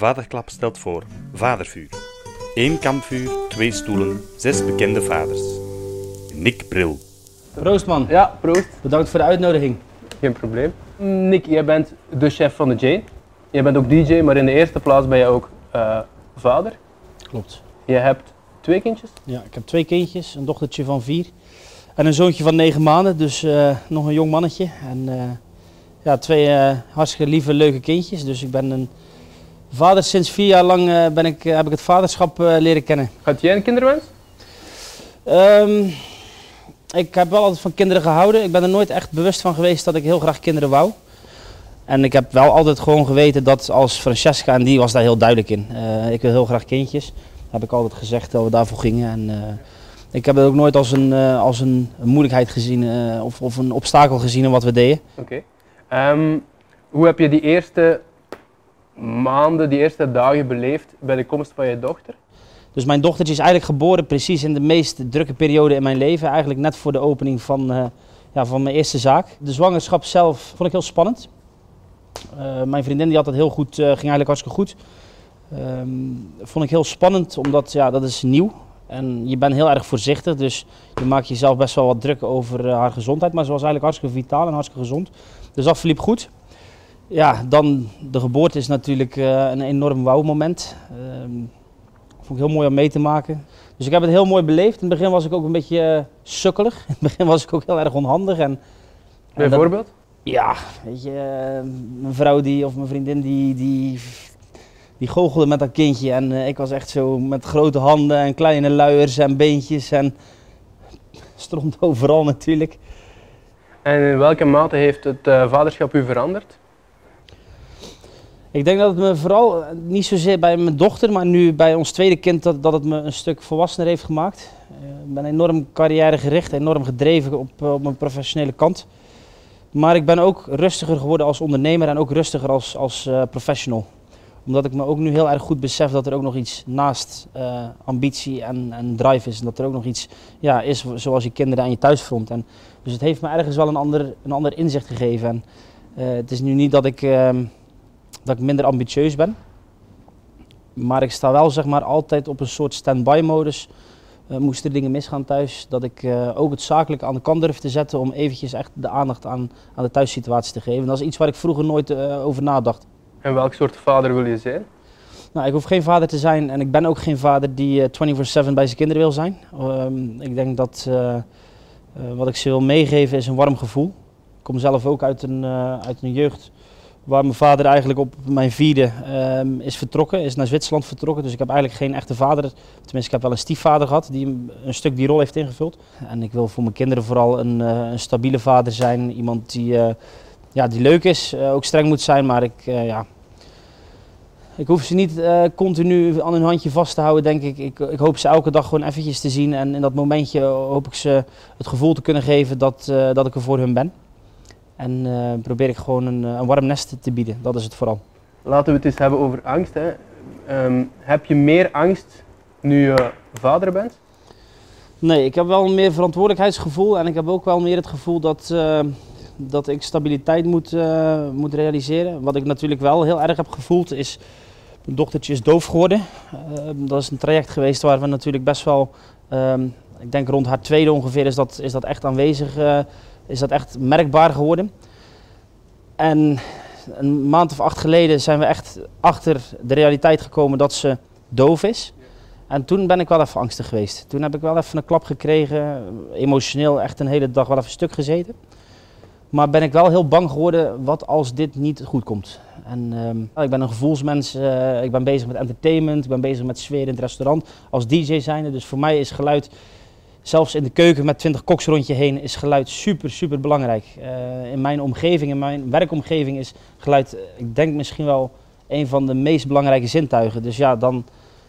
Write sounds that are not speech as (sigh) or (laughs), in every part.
Vaderklap stelt voor Vadervuur. Eén kampvuur, twee stoelen, zes bekende vaders. Nick Bril. Proost man, Ja, proost. bedankt voor de uitnodiging. Geen probleem. Nick, jij bent de chef van de Jane. Jij bent ook DJ, maar in de eerste plaats ben je ook eh, vader. Klopt. Je hebt twee kindjes. Ja, ik heb twee kindjes, een dochtertje van vier en een zoontje van negen maanden, dus eh, nog een jong mannetje. En eh, ja, twee eh, hartstikke lieve, leuke kindjes. Dus ik ben een vader sinds vier jaar lang eh, ben ik, eh, heb ik het vaderschap eh, leren kennen. Had jij een kinderwens? Ehm, ik heb wel altijd van kinderen gehouden. Ik ben er nooit echt bewust van geweest dat ik heel graag kinderen wou. En ik heb wel altijd gewoon geweten dat als Francesca, en die was daar heel duidelijk in, ik wil heel graag kindjes. Heb ik altijd gezegd dat we daarvoor gingen. En, ik heb het ook nooit als een, als een moeilijkheid gezien of, of een obstakel gezien in wat we deden. Oké. Ehm, hoe heb je die eerste maanden, die eerste dagen beleefd bij de komst van je dochter? Dus mijn dochtertje is eigenlijk geboren precies in de meest drukke periode in mijn leven. Eigenlijk net voor de opening van, eh, ja, van mijn eerste zaak. De zwangerschap zelf vond ik heel spannend. Eh, mijn vriendin die had het heel goed, eh, ging eigenlijk hartstikke goed. Ehm, vond ik heel spannend, omdat ja, dat is nieuw. En je bent heel erg voorzichtig, dus je maakt jezelf best wel wat druk over haar gezondheid. Maar ze was eigenlijk hartstikke vitaal en hartstikke gezond. Dus dat verliep goed. Ja, dan de geboorte is natuurlijk eh, een enorm wauwmoment. Ehm vond ik heel mooi om mee te maken. Dus ik heb het heel mooi beleefd. In het begin was ik ook een beetje eh, sukkelig. (laughs) In het begin was ik ook heel erg onhandig. En, dat- ja, weet je, eh, mijn vrouw die, of mijn vriendin die, die, die goochelde met dat kindje. En eh, ik was echt zo met grote handen en kleine luiers en beentjes. En (laughs) stront overal natuurlijk. En in welke mate heeft het vaderschap u veranderd? Ik denk dat het me vooral, eh, niet zozeer bij mijn dochter, maar nu bij ons tweede kind, dat, dat het me een stuk volwassener heeft gemaakt. Eh, Ik ben enorm carrièregericht, enorm gedreven op, eh, op mijn professionele kant. Maar ik ben ook rustiger geworden als ondernemer en ook rustiger als, als professional. Omdat ik me ook nu heel erg goed besef dat er ook nog iets naast ambitie en, en drive is. En dat er ook nog iets ja, is zoals je kinderen aan je thuisfront. En, dus het heeft me ergens wel een ander, een ander inzicht gegeven. En, het is nu niet dat ik... dat ik minder ambitieus ben. Maar ik sta wel zeg maar altijd op een soort stand-by modus. Uh, moesten dingen misgaan thuis, dat ik eh, ook het zakelijke aan de kant durf te zetten om eventjes echt de aandacht aan, aan de thuissituatie te geven. Dat is iets waar ik vroeger nooit eh, over nadacht. En welk soort vader wil je zijn? Nou, ik hoef geen vader te zijn en ik ben ook geen vader die eh, 24/7 bij zijn kinderen wil zijn. Ehm, ik denk dat eh, eh, wat ik ze wil meegeven is een warm gevoel. Ik kom zelf ook uit een, eh, uit een jeugd waar mijn vader eigenlijk op mijn vierde ehm, is vertrokken, is naar Zwitserland vertrokken. Dus ik heb eigenlijk geen echte vader. Tenminste, ik heb wel een stiefvader gehad die een, stuk die rol heeft ingevuld. En ik wil voor mijn kinderen vooral een, eh, een stabiele vader zijn. Iemand die, eh, ja, die leuk is, eh, ook streng moet zijn, maar ik, ja, ik hoef ze niet continu aan hun handje vast te houden, denk ik. ik. Ik hoop ze elke dag gewoon eventjes te zien. En in dat momentje hoop ik ze het gevoel te kunnen geven dat, dat ik er voor hun ben. En eh, probeer ik gewoon een, eh, een warm nest te bieden. Dat is het vooral. Laten we het eens hebben over angst. Hè. Ehm, heb je meer angst nu je vader bent? Nee, ik heb wel meer verantwoordelijkheidsgevoel. En ik heb ook wel meer het gevoel dat, eh, dat ik stabiliteit moet, moet realiseren. Wat ik natuurlijk wel heel erg heb gevoeld is... Mijn dochtertje is doof geworden. Eh, dat is een traject geweest waar we natuurlijk best wel... ehm, ik denk rond haar tweede ongeveer is dat, is dat echt aanwezig. Is dat echt merkbaar geworden. En een maand of acht geleden zijn we echt achter de realiteit gekomen dat ze doof is. En toen ben ik wel even angstig geweest. Toen heb ik wel even een klap gekregen, emotioneel echt een hele dag wel even stuk gezeten. Maar ben ik wel heel bang geworden wat als dit niet goed komt. En ehm, ik ben een gevoelsmens, eh, ik ben bezig met entertainment, ik ben bezig met sfeer in het restaurant als DJ zijnde. Dus voor mij is geluid, zelfs in de keuken met 20 koks rond je heen, is geluid super, super belangrijk. Eh, in mijn omgeving, in mijn werkomgeving is geluid, eh, ik denk misschien wel een van de meest belangrijke zintuigen. Dus ja, dan,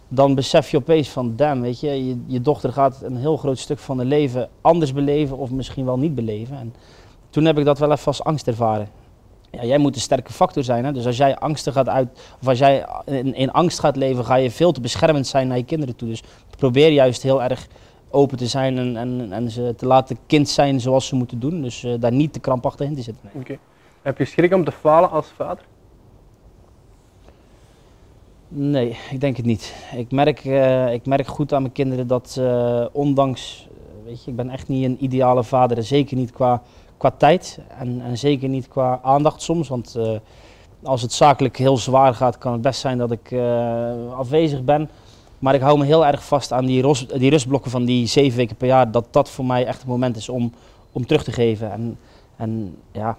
dan besef je opeens van, damn, weet je, je, je dochter gaat een heel groot stuk van haar leven anders beleven of misschien wel niet beleven. En toen heb ik dat wel even als angst ervaren. Ja, jij moet een sterke factor zijn. Hè? Dus als jij angsten gaat uit, of als jij in, in angst gaat leven, ga je veel te beschermend zijn naar je kinderen toe. Dus probeer juist heel erg open te zijn en, en, en ze te laten kind zijn zoals ze moeten doen. Dus eh, daar niet te krampachtig in te zitten. nee. Oké. Heb je schrik om te falen als vader? Nee, ik denk het niet. Ik merk, eh, ik merk goed aan mijn kinderen dat eh, ondanks, weet je, ik ben echt niet een ideale vader. Zeker niet qua, qua tijd en, en zeker niet qua aandacht soms. Want als het zakelijk heel zwaar gaat, kan het best zijn dat ik afwezig ben. Maar ik hou me heel erg vast aan die, ros- die rustblokken van die zeven weken per jaar. Dat dat voor mij echt het moment is om, om terug te geven. En, en ja,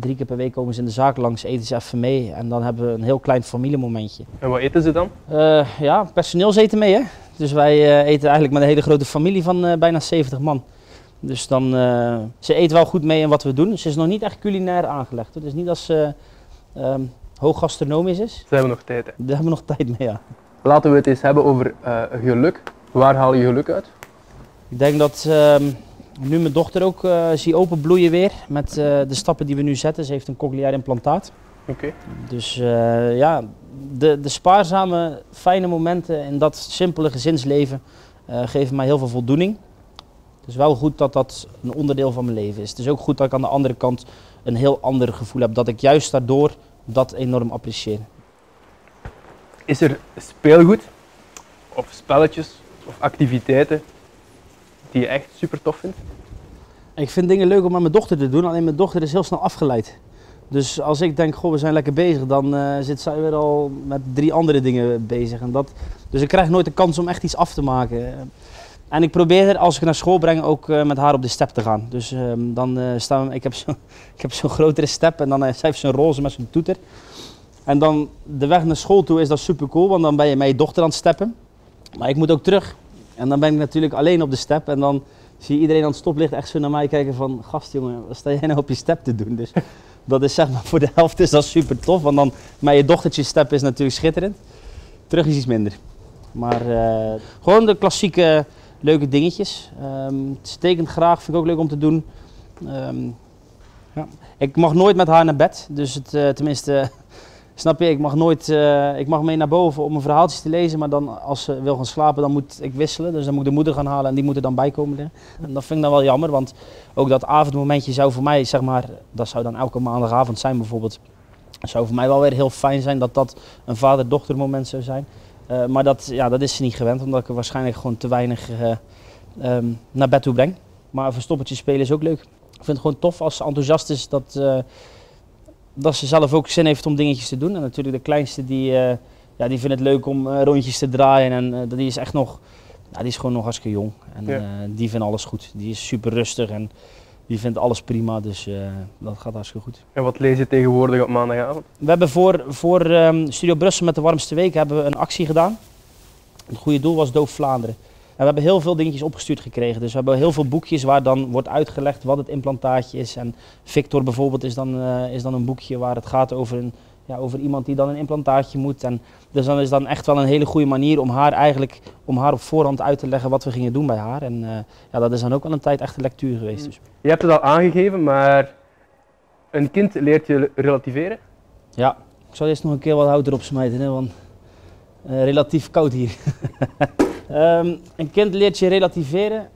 drie keer per week komen ze in de zaak langs, eten ze even mee. En dan hebben we een heel klein familiemomentje. En wat eten ze dan? Eh, ja, personeel eten mee hè. Dus wij eh, eten eigenlijk met een hele grote familie van eh, bijna 70 man. Dus dan, ze eet wel goed mee in wat we doen. Ze is nog niet echt culinair aangelegd. hoor. Dus niet als ze ehm hoog gastronomisch is. Ze hebben nog tijd. Hè. Daar hebben we nog tijd mee, ja. Laten we het eens hebben over eh, geluk. Waar haal je geluk uit? Ik denk dat ehm, nu mijn dochter ook eh zie openbloeien weer met eh, de stappen die we nu zetten. Ze heeft een cochleair implantaat. Oké. Dus ja, de, de spaarzame, fijne momenten in dat simpele gezinsleven geven mij heel veel voldoening. Het is wel goed dat dat een onderdeel van mijn leven is. Het is ook goed dat ik aan de andere kant een heel ander gevoel heb. Dat ik juist daardoor dat enorm apprecieer. Is er speelgoed of spelletjes of activiteiten die je echt super tof vindt? Ik vind dingen leuk om met mijn dochter te doen, alleen mijn dochter is heel snel afgeleid. Dus als ik denk, goh, we zijn lekker bezig, dan eh, zit zij weer al met drie andere dingen bezig. En dat, dus ik krijg nooit de kans om echt iets af te maken. En ik probeer er, als ik naar school breng, ook eh, met haar op de step te gaan. Dus ehm, dan eh, staan we, (laughs) ik heb zo'n zo grotere step en dan heeft zo'n roze met zo'n toeter. En dan de weg naar school toe is dat super cool, want dan ben je met je dochter aan het steppen. Maar ik moet ook terug. En dan ben ik natuurlijk alleen op de step en dan zie je iedereen aan het stoplicht echt zo naar mij kijken van... Gast jongen, wat sta jij nou op je step te doen? Dus (laughs) dat is zeg maar voor de helft is dat super tof, want dan met je dochtertje step is natuurlijk schitterend. Terug is iets minder. Maar eh, gewoon de klassieke leuke dingetjes. Ehm stekend graag, vind ik ook leuk om te doen. Ehm, ja. Ik mag nooit met haar naar bed, dus het, eh, tenminste, (laughs) snap je, ik mag nooit, eh, ik mag mee naar boven om een verhaaltje te lezen, maar dan als ze wil gaan slapen, dan moet ik wisselen. Dus dan moet de moeder gaan halen en die moet er dan bij komen. En dat vind ik dan wel jammer, want ook dat avondmomentje zou voor mij, zeg maar, dat zou dan elke maandagavond zijn bijvoorbeeld. zou voor mij wel weer heel fijn zijn dat dat een vader-dochter moment zou zijn. Eh, maar dat, ja, dat is ze niet gewend, omdat ik er waarschijnlijk gewoon te weinig eh, ehm, naar bed toe breng. Maar een verstoppertje spelen is ook leuk. Ik vind het gewoon tof als ze enthousiast is dat, dat ze zelf ook zin heeft om dingetjes te doen. En natuurlijk de kleinste die, eh, ja, die vindt het leuk om eh, rondjes te draaien. En eh, die is echt nog, ja, die is gewoon nog hartstikke jong. En Ja. die vindt alles goed. Die is super rustig en die vindt alles prima. Dus dat gaat hartstikke goed. En wat lees je tegenwoordig op maandagavond? We hebben voor, voor ehm, Studio Brussel met de warmste weken hebben we een actie gedaan. Het goede doel was Doof Vlaanderen. En we hebben heel veel dingetjes opgestuurd gekregen. Dus we hebben heel veel boekjes waar dan wordt uitgelegd wat het implantaatje is. En Victor bijvoorbeeld is dan, eh, is dan een boekje waar het gaat over, een, ja, over iemand die dan een implantaatje moet. En dus dan is dan echt wel een hele goede manier om haar eigenlijk om haar op voorhand uit te leggen wat we gingen doen bij haar. En eh, ja, dat is dan ook wel een tijd echt een lectuur geweest. Dus. Je hebt het al aangegeven, maar een kind leert je relativeren. Ja, ik zal eerst nog een keer wat hout erop smijten, hè, want eh, relatief koud hier. (laughs) Ehm, een kind leert je relativeren.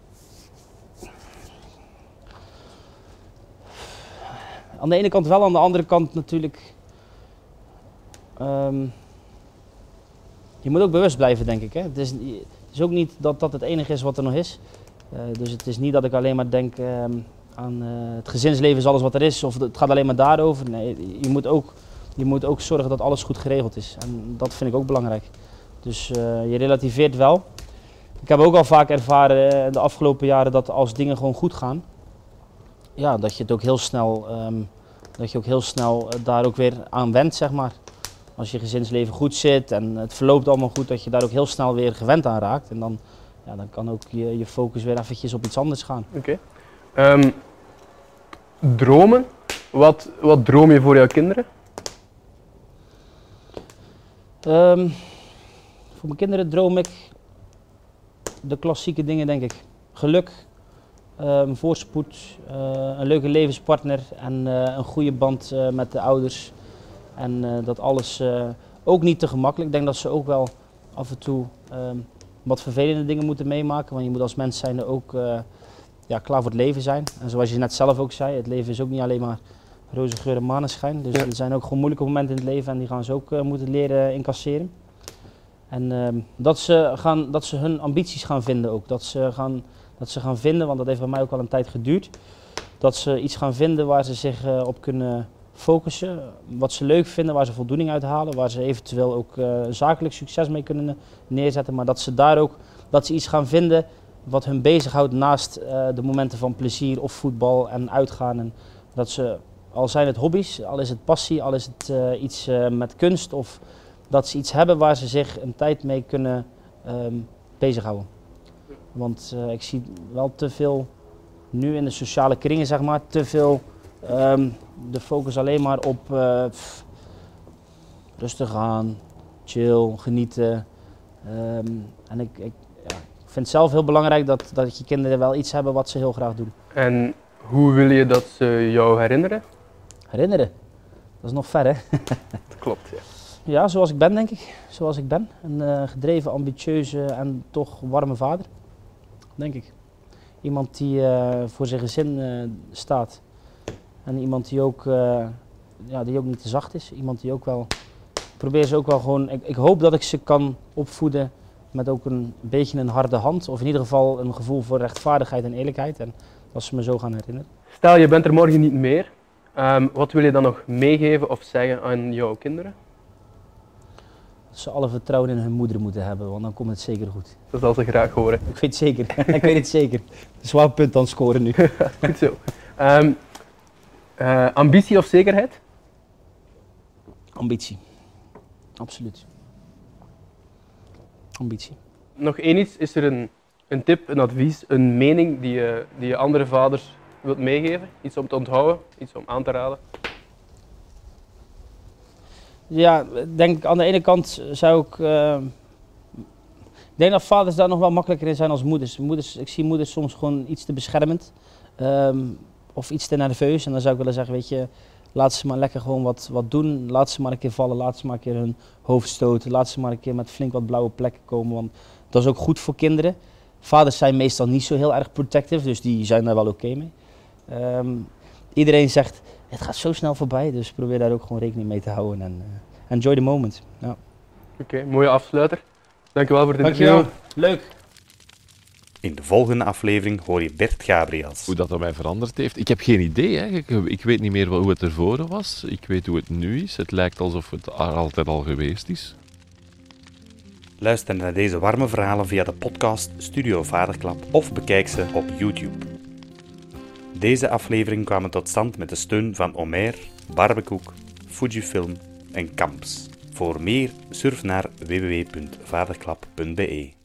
Aan de ene kant wel, aan de andere kant natuurlijk. ehm, je moet ook bewust blijven, denk ik. Hè? Het, is, het is ook niet dat dat het enige is wat er nog is. Eh, dus het is niet dat ik alleen maar denk ehm, aan eh, het gezinsleven is alles wat er is, of het gaat alleen maar daarover. Nee, je moet ook, je moet ook zorgen dat alles goed geregeld is. En dat vind ik ook belangrijk. Dus eh, je relativeert wel. Ik heb ook al vaak ervaren eh, de afgelopen jaren dat als dingen gewoon goed gaan, ja, dat je het ook heel snel, ehm, dat je ook heel snel eh, daar ook weer aan wendt, zeg maar. Als je gezinsleven goed zit en het verloopt allemaal goed, dat je daar ook heel snel weer gewend aan raakt. En dan, ja, dan kan ook je, je focus weer eventjes op iets anders gaan. Oké. Ehm, dromen. Wat, wat droom je voor jouw kinderen? Ehm, voor mijn kinderen droom ik de klassieke dingen, denk ik. Geluk, ehm, voorspoed, eh, een leuke levenspartner en eh, een goede band eh, met de ouders. En dat alles ook niet te gemakkelijk. Ik denk dat ze ook wel af en toe ehm, wat vervelende dingen moeten meemaken. Want je moet als mens zijn ook ja, klaar voor het leven zijn. En zoals je net zelf ook zei, het leven is ook niet alleen maar roze geur en maneschijn. Dus Ja. er zijn ook gewoon moeilijke momenten in het leven en die gaan ze ook eh, moeten leren incasseren. En ehm, dat, ze gaan, dat ze hun ambities gaan vinden ook. Dat ze gaan, dat ze gaan vinden, want dat heeft bij mij ook al een tijd geduurd. Dat ze iets gaan vinden waar ze zich eh, op kunnen focussen. Wat ze leuk vinden, waar ze voldoening uit halen. Waar ze eventueel ook eh, zakelijk succes mee kunnen neerzetten. Maar dat ze daar ook dat ze iets gaan vinden wat hun bezighoudt naast de momenten van plezier of voetbal en uitgaan. En dat ze, al zijn het hobby's, al is het passie, al is het eh, iets eh, met kunst of dat ze iets hebben waar ze zich een tijd mee kunnen ehm, bezighouden. Want eh, ik zie wel te veel, nu in de sociale kringen zeg maar, te veel ehm, de focus alleen maar op rustig aan, chill, genieten. Ehm, en ik, ik, ja, vind het zelf heel belangrijk dat, dat je kinderen wel iets hebben wat ze heel graag doen. En hoe wil je dat ze jou herinneren? Herinneren, dat is nog ver hè? Dat (laughs) klopt, ja. Ja, zoals ik ben, denk ik. Zoals ik ben. Een eh, gedreven, ambitieuze en toch warme vader. Denk ik. Iemand die eh, voor zijn gezin eh, staat. En iemand die ook, eh, ja, die ook niet te zacht is. Iemand die ook wel. Ik probeer ze ook wel gewoon. Ik, ik hoop dat ik ze kan opvoeden met ook een beetje een harde hand. Of in ieder geval een gevoel voor rechtvaardigheid en eerlijkheid. En dat ze me zo gaan herinneren. Stel, je bent er morgen niet meer. Ehm, wat wil je dan nog meegeven of zeggen aan jouw kinderen? Dat ze alle vertrouwen in hun moeder moeten hebben, want dan komt het zeker goed. Dat zal ze graag horen. Ik weet het zeker. (laughs) ik weet het zeker. Zwaar punt aan het scoren nu. (laughs) Goed zo. Ehm, eh, ambitie of zekerheid? Ambitie. Absoluut. Ambitie. Nog één iets. Is er een, een tip, een advies, een mening die je, die je andere vaders wilt meegeven? Iets om te onthouden, iets om aan te raden? Ja, denk ik aan de ene kant zou ik. eh, ik denk dat vaders daar nog wel makkelijker in zijn als moeders. moeders ik zie moeders soms gewoon iets te beschermend. ehm, of iets te nerveus. En dan zou ik willen zeggen, weet je, laat ze maar lekker gewoon wat, wat doen. Laat ze maar een keer vallen. Laat ze maar een keer hun hoofd stoten. Laat ze maar een keer met flink wat blauwe plekken komen. Want dat is ook goed voor kinderen. Vaders zijn meestal niet zo heel erg protective, dus die zijn daar wel oké mee. Ehm, iedereen zegt, het gaat zo snel voorbij, dus probeer daar ook gewoon rekening mee te houden. En, eh, enjoy the moment. Ja. Oké, mooie afsluiter. Dankjewel voor het interview. Leuk. In de volgende aflevering hoor je Bert Gabriels. Hoe dat dat mij veranderd heeft. Ik heb geen idee. Hè. Ik, ik weet niet meer wat- hoe het ervoor was. Ik weet hoe het nu is. Het lijkt alsof het er altijd al geweest is. Luister naar deze warme verhalen via de podcast Studio Vaderklap of bekijk ze op YouTube. Deze aflevering kwamen tot stand met de steun van Omer, Barbekoek, Fujifilm en Kamps. Voor meer surf naar www.vaderklap.be.